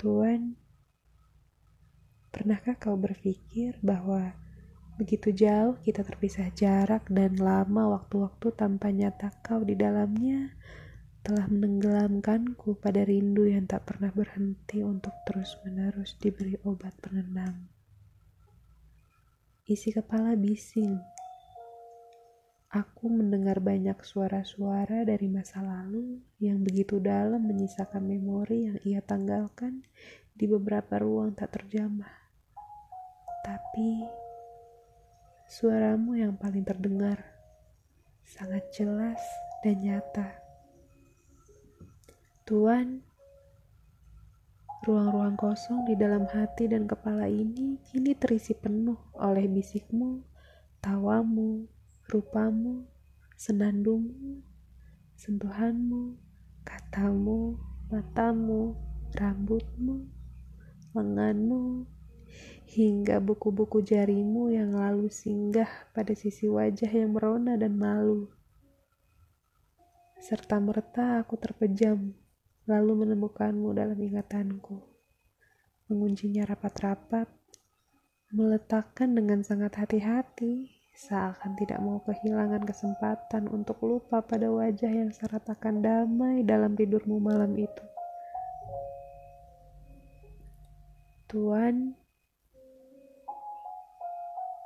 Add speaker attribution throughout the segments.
Speaker 1: Tuan, pernahkah kau berpikir bahwa begitu jauh kita terpisah jarak dan lama waktu-waktu tanpa nyata kau di dalamnya telah menenggelamkanku pada rindu yang tak pernah berhenti untuk terus-menerus diberi obat penenang. Isi kepala bising. Aku mendengar banyak suara-suara dari masa lalu yang begitu dalam menyisakan memori yang ia tanggalkan di beberapa ruang tak terjamah. Tapi suaramu yang paling terdengar sangat jelas dan nyata. Tuan, Ruang-ruang kosong di dalam hati dan kepala ini kini terisi penuh oleh bisikmu, tawamu, rupamu, senandungmu, sentuhanmu, katamu, matamu, rambutmu, lenganmu, hingga buku-buku jarimu yang lalu singgah pada sisi wajah yang merona dan malu. Serta merta aku terpejam lalu menemukanmu dalam ingatanku. Menguncinya rapat-rapat, meletakkan dengan sangat hati-hati, seakan tidak mau kehilangan kesempatan untuk lupa pada wajah yang syarat akan damai dalam tidurmu malam itu. Tuan,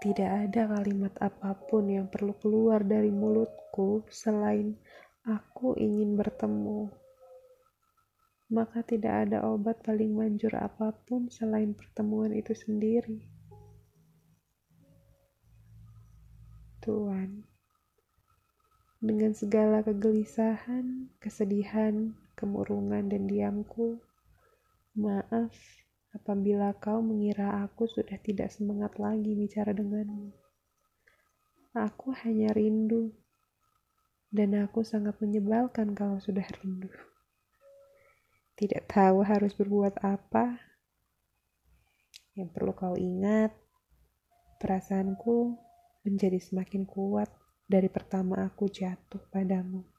Speaker 1: tidak ada kalimat apa pun yang perlu keluar dari mulutku selain aku ingin bertemu maka tidak ada obat paling manjur apa pun selain pertemuan itu sendiri. Dengan segala kegelisahan, kesedihan, kemurungan, dan diamku, maaf apabila kau mengira aku sudah tidak semangat lagi bicara denganmu. Aku hanya rindu, dan aku sangat menyebalkan kalau sudah rindu tidak tahu harus berbuat apa. Yang perlu kau ingat, perasaanku menjadi semakin kuat dari pertama aku jatuh padamu.